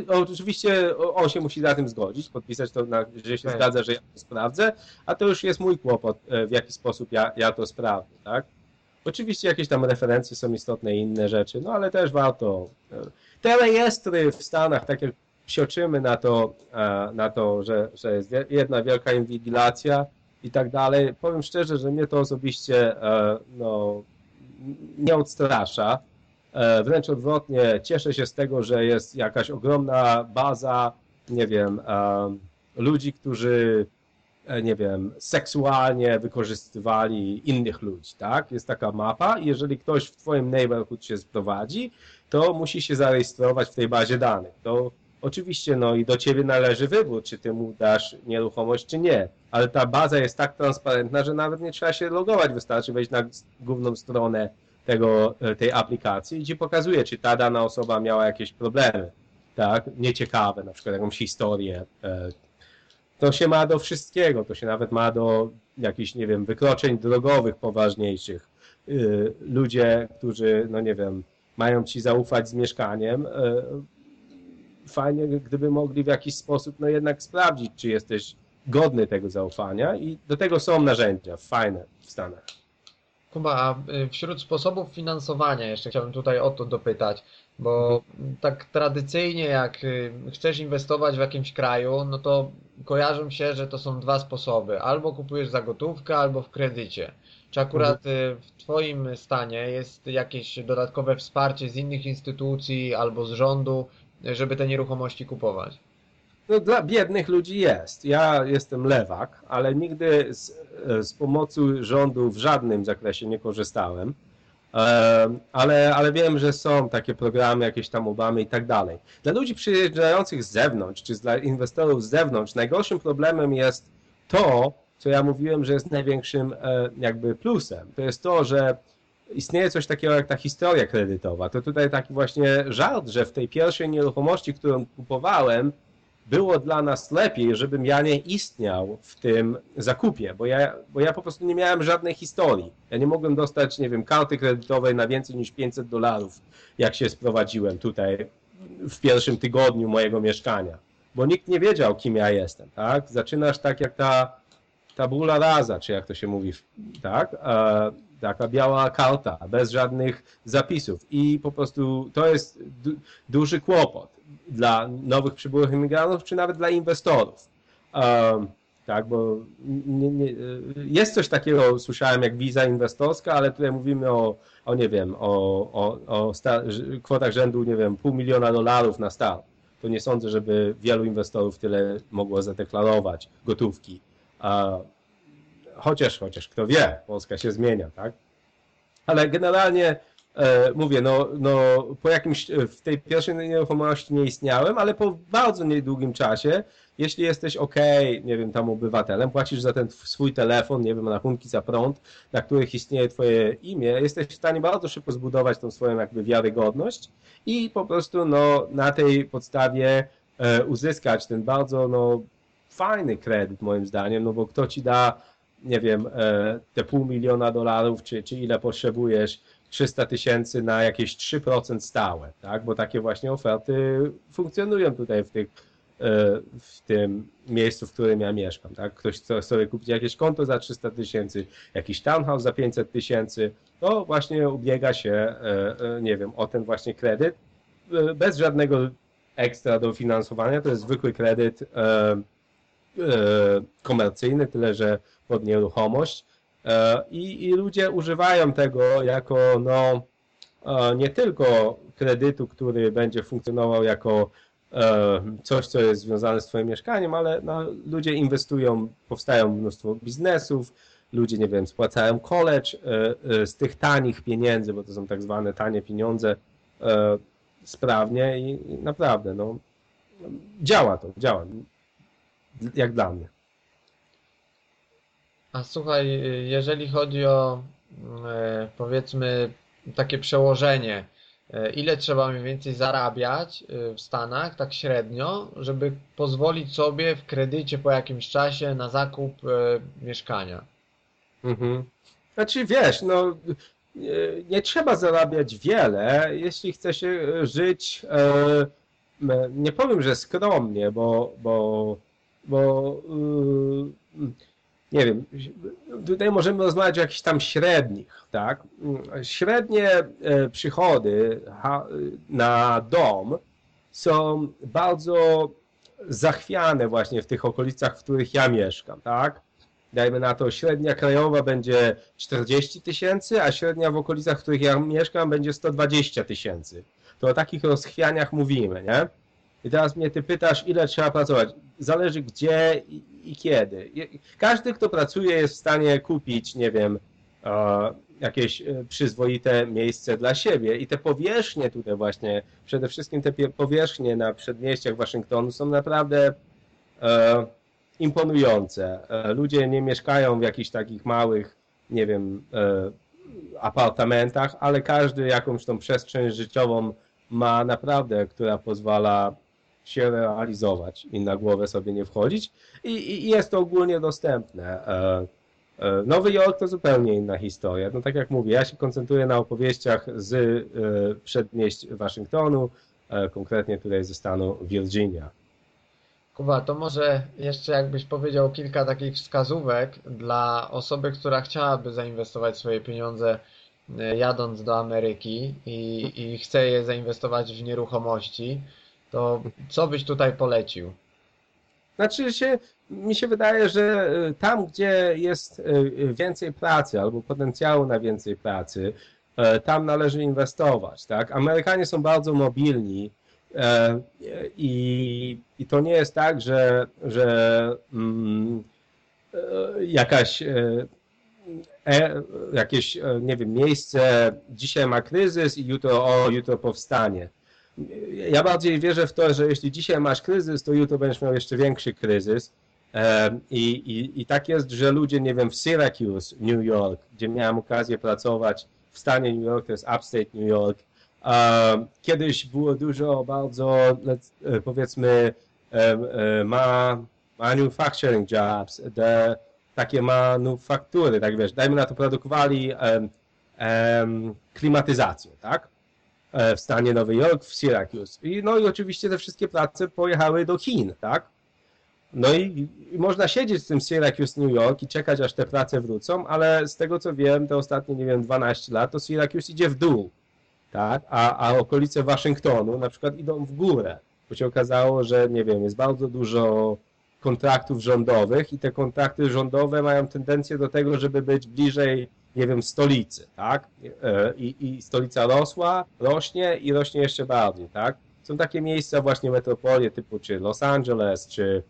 oczywiście on się musi za tym zgodzić, podpisać to, na, że się Tak. zgadza, że ja to sprawdzę, a to już jest mój kłopot, e, w jaki sposób ja, ja to sprawdzę, tak? Oczywiście jakieś tam referencje są istotne i inne rzeczy, no ale też warto. e, Te rejestry w Stanach, tak jak psioczymy na to, e, na to że, że jest jedna wielka inwigilacja i tak dalej, powiem szczerze, że mnie to osobiście no, nie odstrasza. E, Wręcz odwrotnie, cieszę się z tego, że jest jakaś ogromna baza, nie wiem, e, ludzi, którzy, e, nie wiem, seksualnie wykorzystywali innych ludzi, tak? Jest taka mapa i jeżeli ktoś w twoim neighborhood się sprowadzi, to musi się zarejestrować w tej bazie danych. To oczywiście, no i do ciebie należy wybór, czy ty mu dasz nieruchomość, czy nie. Ale ta baza jest tak transparentna, że nawet nie trzeba się logować, wystarczy wejść na główną stronę tego, e, tej aplikacji ci pokazuje, czy ta dana osoba miała jakieś problemy, tak, nieciekawe, na przykład jakąś historię. e, To się ma do wszystkiego, to się nawet ma do jakichś, nie wiem, wykroczeń drogowych poważniejszych. Y, Ludzie, którzy, no nie wiem, mają ci zaufać z mieszkaniem, e, fajnie, gdyby mogli w jakiś sposób, no jednak sprawdzić, czy jesteś godny tego zaufania i do tego są narzędzia fajne w Stanach. Kuba, a y, wśród sposobów finansowania jeszcze chciałbym tutaj o to dopytać, bo tak tradycyjnie jak y, chcesz inwestować w jakimś kraju, no to kojarzą się, że to są dwa sposoby. Albo kupujesz za gotówkę, albo w kredycie. Czy akurat y, w Twoim stanie jest jakieś dodatkowe wsparcie z innych instytucji albo z rządu, żeby te nieruchomości kupować? No, dla biednych ludzi jest. Ja jestem lewak, ale nigdy z, z pomocy rządu w żadnym zakresie nie korzystałem. Ale, ale wiem, że są takie programy, jakieś tam Obamy i tak dalej. Dla ludzi przyjeżdżających z zewnątrz, czy dla inwestorów z zewnątrz, najgorszym problemem jest to, co ja mówiłem, że jest największym e, jakby plusem. To jest to, że istnieje coś takiego jak ta historia kredytowa. To tutaj taki właśnie żart, że w tej pierwszej nieruchomości, którą kupowałem, było dla nas lepiej, żebym ja nie istniał w tym zakupie, bo ja, bo ja po prostu nie miałem żadnej historii. Ja nie mogłem dostać, nie wiem, karty kredytowej na więcej niż 500 dolarów, jak się sprowadziłem tutaj w pierwszym tygodniu mojego mieszkania, bo nikt nie wiedział, kim ja jestem, tak? Zaczynasz tak jak ta tabula rasa, czy jak to się mówi, tak? E, taka biała karta, bez żadnych zapisów i po prostu to jest du duży kłopot dla nowych przybyłych imigrantów, czy nawet dla inwestorów. Um, tak, bo nie, nie, jest coś takiego, słyszałem, jak wiza inwestorska, ale tutaj mówimy o, o nie wiem, o, o, o sta- kwotach rzędu, nie wiem, pół miliona dolarów na start. To nie sądzę, żeby wielu inwestorów tyle mogło zadeklarować gotówki. A, chociaż, chociaż kto wie, Polska się zmienia, tak? Ale generalnie e, mówię, no, no po jakimś, w tej pierwszej nieruchomości nie istniałem, ale po bardzo niedługim czasie, jeśli jesteś ok, nie wiem, tam obywatelem, płacisz za ten swój telefon, nie wiem, rachunki za prąd, na których istnieje twoje imię, jesteś w stanie bardzo szybko zbudować tą swoją jakby wiarygodność i po prostu no, na tej podstawie e, uzyskać ten bardzo no, fajny kredyt moim zdaniem, no bo kto ci da nie wiem, e, te pół miliona dolarów, czy, czy ile potrzebujesz, 300 tysięcy na jakieś 3% stałe, tak? Bo takie właśnie oferty funkcjonują tutaj w, tych, e, w tym miejscu, w którym ja mieszkam, tak? Ktoś chce sobie kupić jakieś konto za 300 tysięcy, jakiś townhouse za 500 tysięcy, to właśnie ubiega się, e, e, nie wiem, o ten właśnie kredyt, bez żadnego ekstra dofinansowania, to jest zwykły kredyt komercyjny, tyle że pod nieruchomość i, i ludzie używają tego jako no, e, nie tylko kredytu, który będzie funkcjonował jako e, coś, co jest związane z twoim mieszkaniem, ale no, ludzie inwestują, powstają mnóstwo biznesów, ludzie, nie wiem, spłacają college e, z tych tanich pieniędzy, bo to są tak zwane tanie pieniądze, sprawnie i, i naprawdę, no, działa to, działa, jak dla mnie. A słuchaj, jeżeli chodzi o e, powiedzmy takie przełożenie, e, ile trzeba mniej więcej zarabiać e, w Stanach, tak średnio, żeby pozwolić sobie w kredycie po jakimś czasie na zakup mieszkania? Mhm. Znaczy wiesz, no nie, nie trzeba zarabiać wiele, jeśli chce się żyć, nie powiem, że skromnie, bo, bo, bo nie wiem, tutaj możemy rozmawiać o jakichś tam średnich, tak? Średnie e, przychody na dom są bardzo zachwiane właśnie w tych okolicach, w których ja mieszkam, tak? Dajmy na to, średnia krajowa będzie 40 tysięcy, a średnia w okolicach, w których ja mieszkam będzie 120 tysięcy. To o takich rozchwianiach mówimy, nie? I teraz mnie ty pytasz, ile trzeba pracować. Zależy gdzie i, i kiedy. Każdy, kto pracuje, jest w stanie kupić, nie wiem, jakieś e, przyzwoite miejsce dla siebie. I te powierzchnie tutaj właśnie, przede wszystkim te powierzchnie na przedmieściach Waszyngtonu są naprawdę e, imponujące. E, ludzie nie mieszkają w jakichś takich małych, nie wiem, e, apartamentach, ale każdy jakąś tą przestrzeń życiową ma naprawdę, która pozwala się realizować i na głowę sobie nie wchodzić i, i jest to ogólnie dostępne. E, e, Nowy Jork to zupełnie inna historia. No tak jak mówię, ja się koncentruję na opowieściach z e, przedmieść Waszyngtonu, konkretnie tutaj ze stanu Virginia. Kuba, to może jeszcze jakbyś powiedział kilka takich wskazówek dla osoby, która chciałaby zainwestować swoje pieniądze jadąc do Ameryki i, i chce je zainwestować w nieruchomości to co byś tutaj polecił? Znaczy się, mi się wydaje, że e, tam, gdzie jest e, więcej pracy albo potencjału na więcej pracy, tam należy inwestować. Tak? Amerykanie są bardzo mobilni i, i to nie jest tak, że, że mm, jakaś e, jakieś, nie wiem, miejsce dzisiaj ma kryzys i jutro, o, jutro powstanie ja bardziej wierzę w to, że jeśli dzisiaj masz kryzys, to jutro będziesz miał jeszcze większy kryzys. I, i, I tak jest, że ludzie, nie wiem, w Syracuse, New York, gdzie miałem okazję pracować w stanie New York, to jest upstate New York, kiedyś było dużo bardzo, e, powiedzmy, e, ma manufacturing jobs, de, takie manufaktury, tak wiesz, dajmy na to produkowali klimatyzację, tak? E, w stanie Nowy Jork, w Syracuse. I, no i oczywiście te wszystkie prace pojechały do Chin, tak? No i, i, można siedzieć w tym Syracuse New York i czekać, aż te prace wrócą, ale z tego co wiem, te ostatnie, nie wiem, 12 lat, to Syracuse idzie w dół, tak? A, a okolice Waszyngtonu na przykład idą w górę, bo się okazało, że, nie wiem, jest bardzo dużo kontraktów rządowych i te kontrakty rządowe mają tendencję do tego, żeby być bliżej nie wiem, stolicy, tak? E, I, I stolica rosła, rośnie i rośnie jeszcze bardziej, tak? Są takie miejsca właśnie metropolie typu czy Los Angeles, czy,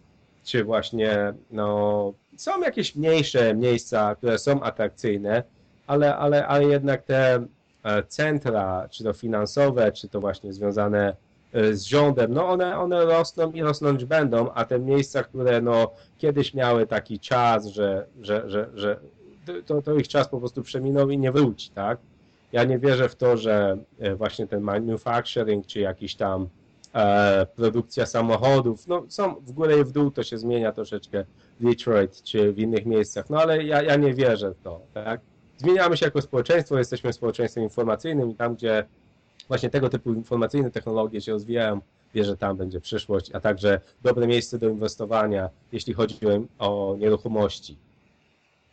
czy właśnie, no, są jakieś mniejsze miejsca, które są atrakcyjne, ale, ale, ale jednak te e, centra, czy to finansowe, czy to właśnie związane e, z rządem, no one, one rosną i rosnąć będą, a te miejsca, które no kiedyś miały taki czas, że, że, że, że to, to ich czas po prostu przeminął i nie wróci, tak? Ja nie wierzę w to, że e, właśnie ten manufacturing, czy jakiś tam e, produkcja samochodów, no są w górę i w dół, to się zmienia troszeczkę w Detroit, czy w innych miejscach, no ale ja, ja nie wierzę w to, tak? Zmieniamy się jako społeczeństwo, jesteśmy społeczeństwem informacyjnym i tam, gdzie właśnie tego typu informacyjne technologie się rozwijają, wierzę, tam będzie przyszłość, a także dobre miejsce do inwestowania, jeśli chodzi o nieruchomości.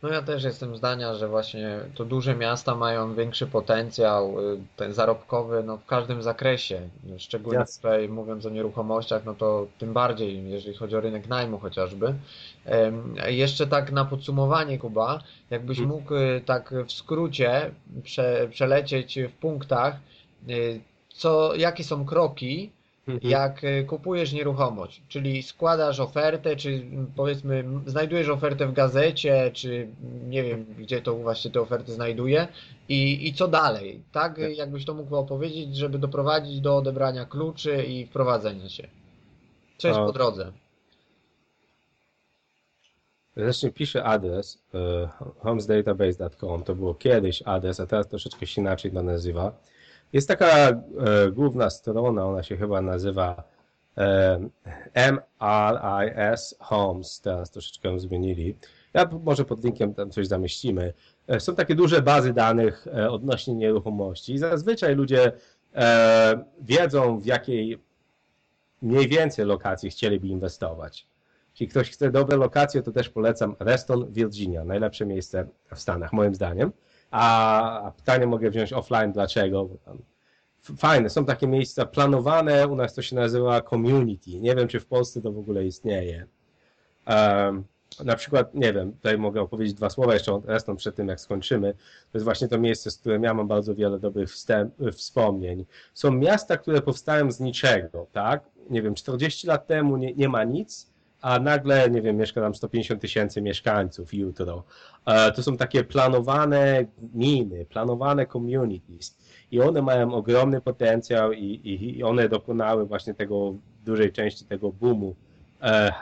No ja też jestem zdania, że właśnie to duże miasta mają większy potencjał y, ten zarobkowy no, w każdym zakresie. Szczególnie tutaj mówiąc o nieruchomościach, no to tym bardziej, jeżeli chodzi o rynek najmu chociażby. Jeszcze tak na podsumowanie, Kuba, jakbyś hmm. mógł y, tak w skrócie prze, przelecieć w punktach, y, co, jakie są kroki, Mhm. jak y, kupujesz nieruchomość, czyli składasz ofertę, czy powiedzmy znajdujesz ofertę w gazecie, czy nie wiem, gdzie to właśnie te oferty znajduje i, i co dalej, tak? Tak. Jakbyś to mógł opowiedzieć, żeby doprowadzić do odebrania kluczy i wprowadzenia się. Co jest A- po drodze? Zresztą piszę adres e, homesdatabase.com, to było kiedyś adres, a teraz troszeczkę się inaczej to nazywa. Jest taka e, główna strona, ona się chyba nazywa e, MRIS Homes, teraz troszeczkę ją zmienili. Ja może pod linkiem tam coś zamieścimy. E, Są takie duże bazy danych e, odnośnie nieruchomości i zazwyczaj ludzie e, wiedzą w jakiej mniej więcej lokacji chcieliby inwestować. Jeśli ktoś chce dobre lokacje, to też polecam Reston, Virginia. Najlepsze miejsce w Stanach, moim zdaniem. A, pytanie mogę wziąć offline, dlaczego? Fajne, są takie miejsca planowane, u nas to się nazywa community. Nie wiem, czy w Polsce to w ogóle istnieje. Um, na przykład, nie wiem, tutaj mogę opowiedzieć dwa słowa jeszcze Reston przed tym, jak skończymy. To jest właśnie to miejsce, z którym ja mam bardzo wiele dobrych wstęp, wspomnień. Są miasta, które powstają z niczego, tak? Nie wiem, 40 lat temu nie, nie ma nic, a nagle, nie wiem, mieszka tam 150 tysięcy mieszkańców jutro. E, To są takie planowane gminy, planowane communities i one mają ogromny potencjał i, i, i one dokonały właśnie tego, dużej części tego boomu e,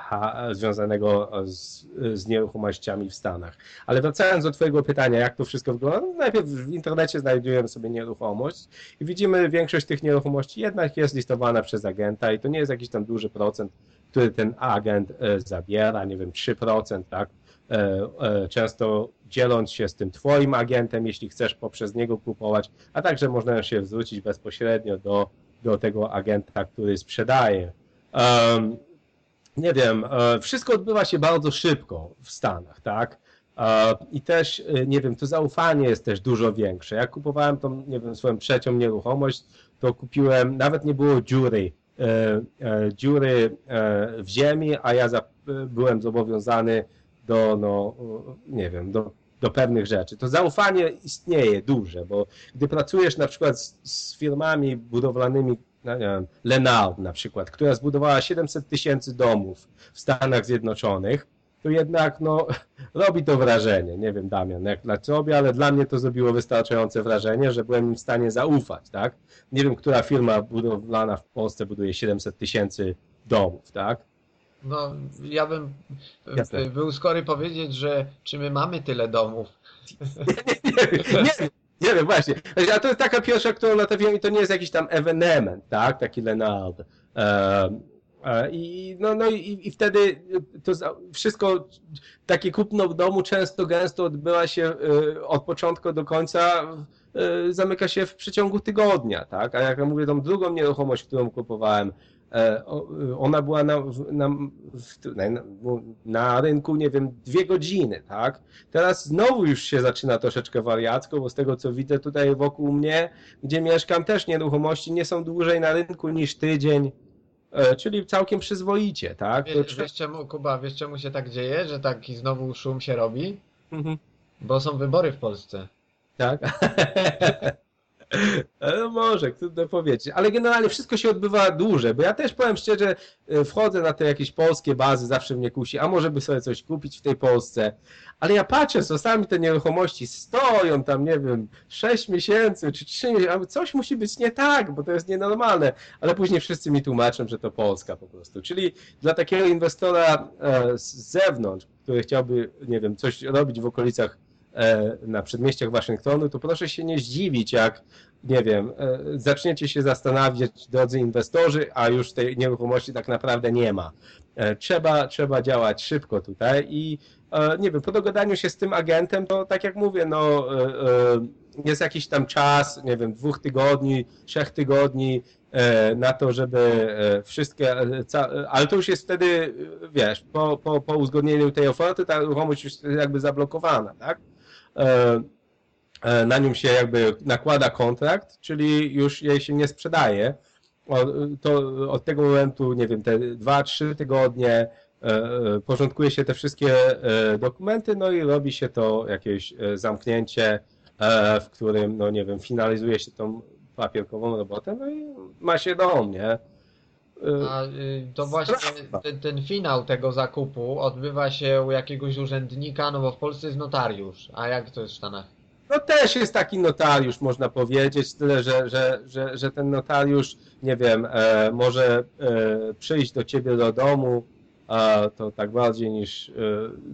związanego z, z nieruchomościami w Stanach. Ale wracając do Twojego pytania, jak to wszystko wygląda, no najpierw w internecie znajdujemy sobie nieruchomość i widzimy większość tych nieruchomości jednak jest listowana przez agenta i to nie jest jakiś tam duży procent, który ten agent e, zabiera, nie wiem, 3%, tak? E, e, Często dzieląc się z tym Twoim agentem, jeśli chcesz poprzez niego kupować, a także można się zwrócić bezpośrednio do, do tego agenta, który sprzedaje. Um, nie wiem, wszystko odbywa się bardzo szybko w Stanach, tak? I też, nie wiem, to zaufanie jest też dużo większe. Jak kupowałem tą, nie wiem, swoją trzecią nieruchomość, to kupiłem, nawet nie było dziury, dziury e, w ziemi, a ja za, e, byłem zobowiązany do, no, e, nie wiem, do, do pewnych rzeczy. To zaufanie istnieje duże, bo gdy pracujesz na przykład z, z firmami budowlanymi, no wiem, Lenard na przykład, która zbudowała 700 tysięcy domów w Stanach Zjednoczonych, to jednak no, robi to wrażenie. Nie wiem, Damian, jak dla ciebie, ale dla mnie to zrobiło wystarczające wrażenie, że byłem im w stanie zaufać, tak? Nie wiem, która firma budowlana w Polsce buduje 700 tysięcy domów, tak? No, ja bym Jasne. był skory powiedzieć, że czy my mamy tyle domów. nie, nie, nie wiem, właśnie. A to jest taka pierwsza, którą natrafiłem i to nie jest jakiś tam ewenement, tak? Taki Lenard. E, I, no, no i, i wtedy to za- wszystko, takie kupno w domu często, gęsto odbywa się e, od początku do końca, e, zamyka się w przeciągu tygodnia, tak? A jak ja mówię, tą drugą nieruchomość, którą kupowałem, e, ona była na, na, na, na rynku, nie wiem, dwie godziny, tak? Teraz znowu już się zaczyna troszeczkę wariacko, bo z tego co widzę tutaj wokół mnie, gdzie mieszkam, też nieruchomości nie są dłużej na rynku niż tydzień, e, czyli całkiem przyzwoicie, tak? Wiesz, wiesz czemu, Kuba, wiesz czemu się tak dzieje, że taki znowu szum się robi? Mhm. Bo są wybory w Polsce. Tak? No może, trudno powiedzieć. Ale generalnie wszystko się odbywa dłużej, bo ja też powiem szczerze, e, wchodzę na te jakieś polskie bazy, zawsze mnie kusi, a może by sobie coś kupić w tej Polsce. Ale ja patrzę, czasami te nieruchomości stoją tam, nie wiem, 6 miesięcy czy 3 miesiące, coś musi być nie tak, bo to jest nienormalne. Ale później wszyscy mi tłumaczą, że to Polska po prostu. Czyli dla takiego inwestora e, z zewnątrz, który chciałby, nie wiem, coś robić w okolicach na przedmieściach Waszyngtonu, to proszę się nie zdziwić, jak, nie wiem, e, zaczniecie się zastanawiać, drodzy inwestorzy, a już tej nieruchomości tak naprawdę nie ma. E, Trzeba, trzeba działać szybko tutaj i e, nie wiem, po dogadaniu się z tym agentem, to tak jak mówię, no e, e, jest jakiś tam czas, nie wiem, dwóch tygodni, trzech tygodni e, na to, żeby e, wszystkie, e, e, ale to już jest wtedy, e, wiesz, po, po, po uzgodnieniu tej oferty ta nieruchomość już jest jakby zablokowana, tak? E, e, Na nią się jakby nakłada kontrakt, czyli już jej się nie sprzedaje. To od tego momentu, nie wiem, te dwa, trzy tygodnie e, porządkuje się te wszystkie dokumenty, no i robi się to jakieś zamknięcie, w którym, no nie wiem, finalizuje się tą papierkową robotę, no i ma się dom, nie? A y, to właśnie ten, ten finał tego zakupu odbywa się u jakiegoś urzędnika, no bo w Polsce jest notariusz. A jak to jest w Stanach? No też jest taki notariusz, można powiedzieć, tyle, że, że, że, że ten notariusz, nie wiem, e, może e, przyjść do ciebie do domu, a to tak bardziej niż, e,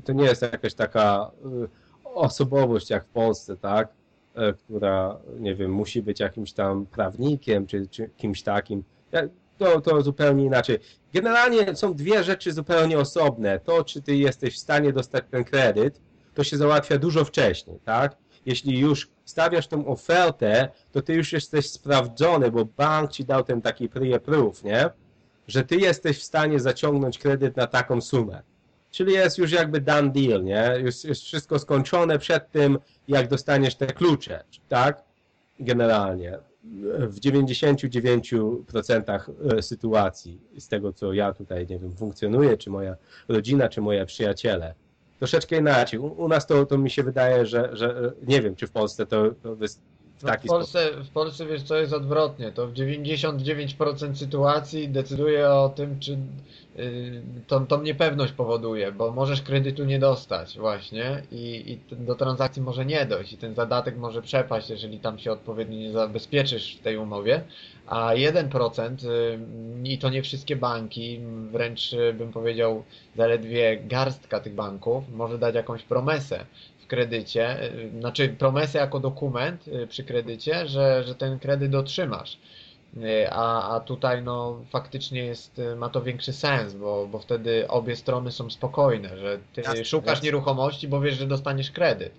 to nie jest jakaś taka e, osobowość jak w Polsce, tak, e, która, nie wiem, musi być jakimś tam prawnikiem, czy, czy kimś takim. Ja- To, to zupełnie inaczej. Generalnie są dwie rzeczy zupełnie osobne. To, czy ty jesteś w stanie dostać ten kredyt, to się załatwia dużo wcześniej, tak? jeśli już stawiasz tą ofertę, to ty już jesteś sprawdzony, bo bank ci dał ten taki pre-approve, nie? Że ty jesteś w stanie zaciągnąć kredyt na taką sumę. Czyli jest już jakby done deal, nie? Jest wszystko skończone przed tym, jak dostaniesz te klucze, tak? Generalnie. W 99% e, sytuacji, z tego co ja tutaj, nie wiem, funkcjonuję, czy moja rodzina, czy moje przyjaciele, troszeczkę inaczej. U, u nas to, to mi się wydaje, że, że nie wiem, czy w Polsce to, to w taki w, Polsce, w Polsce wiesz co jest odwrotnie. To w 99% sytuacji decyduje o tym, czy y, tą, tą niepewność powoduje, bo możesz kredytu nie dostać właśnie i, i do transakcji może nie dojść i ten zadatek może przepaść, jeżeli tam się odpowiednio nie zabezpieczysz w tej umowie. A 1% y, i to nie wszystkie banki, wręcz y, bym powiedział zaledwie garstka tych banków może dać jakąś promesę kredycie, y, znaczy promesę jako dokument y, przy kredycie, że, że ten kredyt otrzymasz. Y, A, a tutaj no faktycznie jest, ma to większy sens, bo, bo wtedy obie strony są spokojne, że ty Jasne, szukasz jasne. nieruchomości, bo wiesz, że dostaniesz kredyt.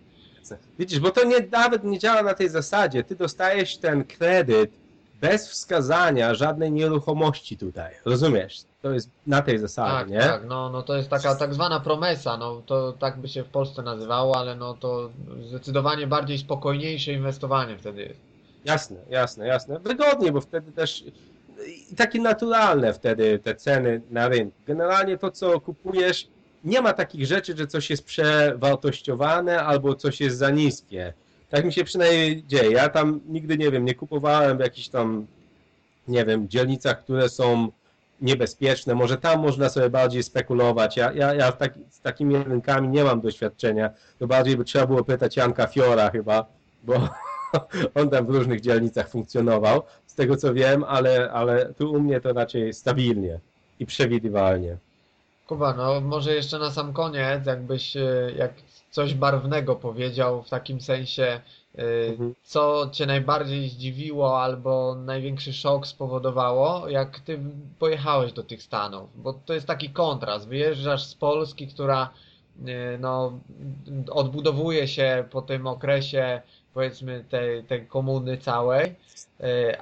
Widzisz, bo to nie, nawet nie działa na tej zasadzie. Ty dostajesz ten kredyt bez wskazania żadnej nieruchomości tutaj. Rozumiesz? To jest na tej zasadzie, Tak, nie? tak, no, no to jest taka tak zwana promesa, no to tak by się w Polsce nazywało, ale no to zdecydowanie bardziej spokojniejsze inwestowanie wtedy jest. Jasne, jasne, jasne. Wygodnie, bo wtedy też takie naturalne wtedy te ceny na rynku. Generalnie to, co kupujesz, nie ma takich rzeczy, że coś jest przewartościowane albo coś jest za niskie. Tak mi się przynajmniej dzieje. Ja tam nigdy, nie wiem, nie kupowałem w jakichś tam, nie wiem, dzielnicach, które są niebezpieczne. Może tam można sobie bardziej spekulować. Ja, ja, ja w taki, z takimi rynkami nie mam doświadczenia. To bardziej by trzeba było pytać Janka Fiora chyba, bo on tam w różnych dzielnicach funkcjonował, z tego co wiem, ale, ale tu u mnie to raczej stabilnie i przewidywalnie. Kuba, no może jeszcze na sam koniec, jakbyś e, jak coś barwnego powiedział w takim sensie, e, Mhm. co cię najbardziej zdziwiło albo największy szok spowodowało, jak ty pojechałeś do tych Stanów, bo to jest taki kontrast, wyjeżdżasz z Polski, która e, no, odbudowuje się po tym okresie powiedzmy tej, tej komuny całej,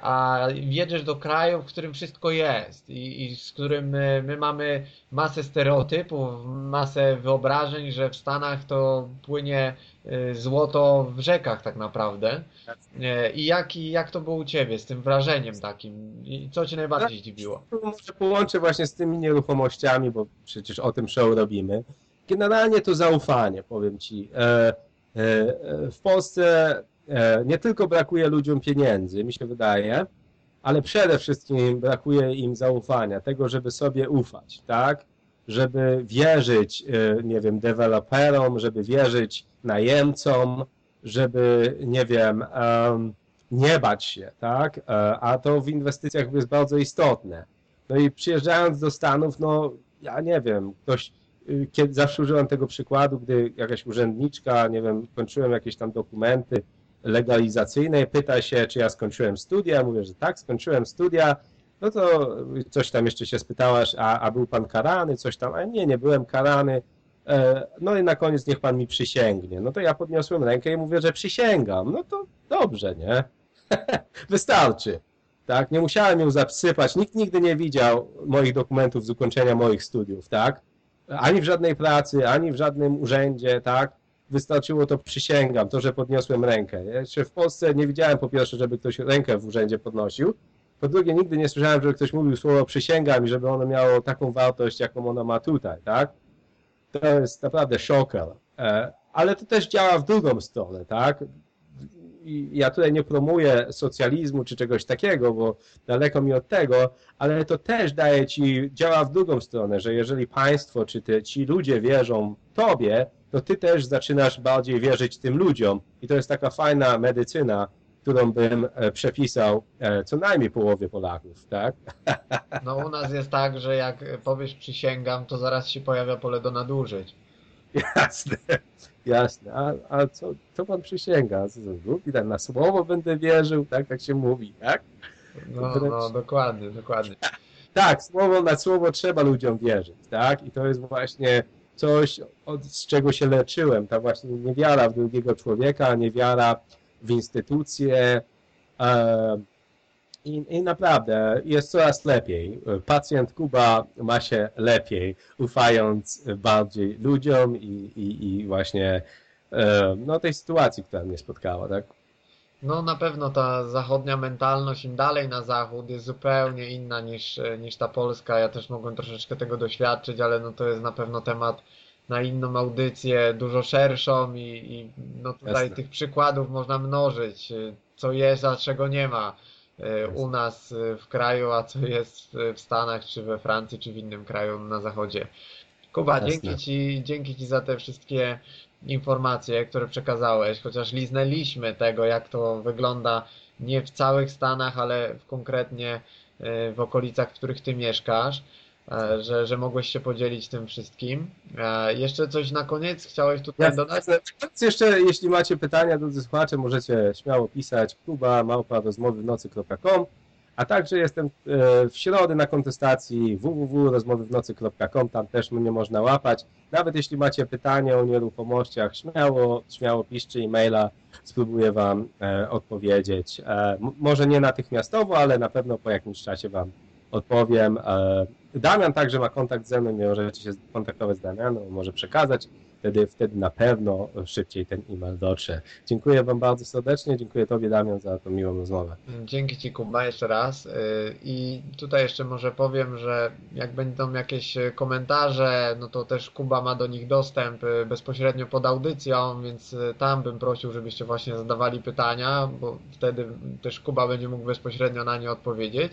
a jedziesz do kraju, w którym wszystko jest i, i z którym e, my mamy masę stereotypów, masę wyobrażeń, że w Stanach to płynie y, złoto w rzekach tak naprawdę. E, I jak, i jak to było u Ciebie z tym wrażeniem takim? I co Cię najbardziej zdziwiło? To może połączę właśnie z tymi nieruchomościami, bo przecież o tym show robimy. Generalnie to zaufanie, powiem Ci. E, e, e, w Polsce e, nie tylko brakuje ludziom pieniędzy, mi się wydaje, ale przede wszystkim brakuje im zaufania, tego, żeby sobie ufać, tak? Żeby wierzyć, e, nie wiem, deweloperom, żeby wierzyć najemcom, żeby, nie wiem, em, nie bać się, tak? E, A to w inwestycjach jest bardzo istotne. No i przyjeżdżając do Stanów, no ja nie wiem, ktoś, y, kiedy zawsze używam tego przykładu, gdy jakaś urzędniczka, nie wiem, kończyłem jakieś tam dokumenty legalizacyjne, pyta się, czy ja skończyłem studia, mówię, że tak, skończyłem studia, no to coś tam jeszcze się spytałaś, a, a był pan karany, coś tam, a nie, nie byłem karany, E, no i na koniec niech pan mi przysięgnie. No to ja podniosłem rękę i mówię, że przysięgam. No to dobrze, nie? Wystarczy. Tak, nie musiałem ją zasypać. Nikt nigdy nie widział moich dokumentów z ukończenia moich studiów, tak? Ani w żadnej pracy, ani w żadnym urzędzie, tak? Wystarczyło to przysięgam, to, że podniosłem rękę. Jeszcze w Polsce nie widziałem po pierwsze, żeby ktoś rękę w urzędzie podnosił. Po drugie, nigdy nie słyszałem, żeby ktoś mówił słowo przysięgam i żeby ono miało taką wartość, jaką ono ma tutaj, tak? To jest naprawdę szoker. E, Ale to też działa w drugą stronę, tak? ja tutaj nie promuję socjalizmu czy czegoś takiego, bo daleko mi od tego, ale to też daje ci, działa w drugą stronę, że jeżeli państwo czy te, ci ludzie wierzą tobie, to ty też zaczynasz bardziej wierzyć tym ludziom. I to jest taka fajna medycyna, którą bym e, przepisał e, co najmniej połowie Polaków, tak? No u nas jest tak, że jak powiesz przysięgam, to zaraz się pojawia pole do nadużyć. Jasne, jasne. A, a co, co pan przysięga? Głupi, tak, na słowo będę wierzył, tak, tak się mówi, tak? No, no dokładnie, dokładnie. Tak, słowo na słowo trzeba ludziom wierzyć, tak? I to jest właśnie coś, od, z czego się leczyłem, ta właśnie niewiara w drugiego człowieka, niewiara w instytucje i, i naprawdę jest coraz lepiej. Pacjent Kuba ma się lepiej, ufając bardziej ludziom i, i, i właśnie no, tej sytuacji, która mnie spotkała, tak? No na pewno ta zachodnia mentalność, im dalej na zachód, jest zupełnie inna niż, niż ta polska. Ja też mogłem troszeczkę tego doświadczyć, ale no to jest na pewno temat na inną audycję, dużo szerszą i, i no tutaj Jasne. tych przykładów można mnożyć, co jest, a czego nie ma e, u nas e, w kraju, a co jest w- w Stanach, czy we Francji, czy w innym kraju na zachodzie. Kuba, Jasne. dzięki ci, dzięki ci za te wszystkie informacje, które przekazałeś, chociaż liznęliśmy tego, jak to wygląda nie w całych Stanach, ale w konkretnie e, w okolicach, w których ty mieszkasz, e, że, że mogłeś się podzielić tym wszystkim. E, Jeszcze coś na koniec chciałeś tutaj Jasne, dodać? Więc jeszcze, jeśli macie pytania, drodzy słuchacze, możecie śmiało pisać kuba małpa rozmowy w nocy.com, a także jestem e, w środę na kontestacji www.rozmowywnocy.com, tam też mnie można łapać. Nawet jeśli macie pytania o nieruchomościach, śmiało, śmiało piszcie e-maila, spróbuję Wam e, odpowiedzieć. E, może nie natychmiastowo, ale na pewno po jakimś czasie Wam odpowiem. Damian także ma kontakt ze mną, nie możecie się kontaktować z Damianem, może przekazać, wtedy, wtedy na pewno szybciej ten e-mail dotrze. Dziękuję Wam bardzo serdecznie, dziękuję Tobie Damian za tą miłą rozmowę. Dzięki Ci Kuba jeszcze raz. Yy, I tutaj jeszcze może powiem, że jak będą jakieś e, komentarze, no to też Kuba ma do nich dostęp e, bezpośrednio pod audycją, więc tam bym prosił, żebyście właśnie zadawali pytania, bo wtedy też Kuba będzie mógł bezpośrednio na nie odpowiedzieć.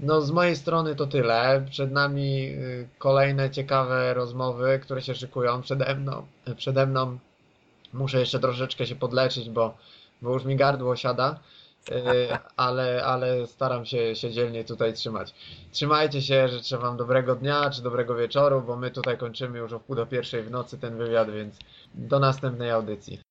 No z mojej strony to tyle. Przed nami y, kolejne ciekawe rozmowy, które się szykują przede mną. Przede mną muszę jeszcze troszeczkę się podleczyć, bo, bo już mi gardło siada. Y, ale, ale staram się, się dzielnie tutaj trzymać. Trzymajcie się, życzę Wam dobrego dnia czy dobrego wieczoru, bo my tutaj kończymy już o wpół do pierwszej w nocy ten wywiad, więc do następnej audycji.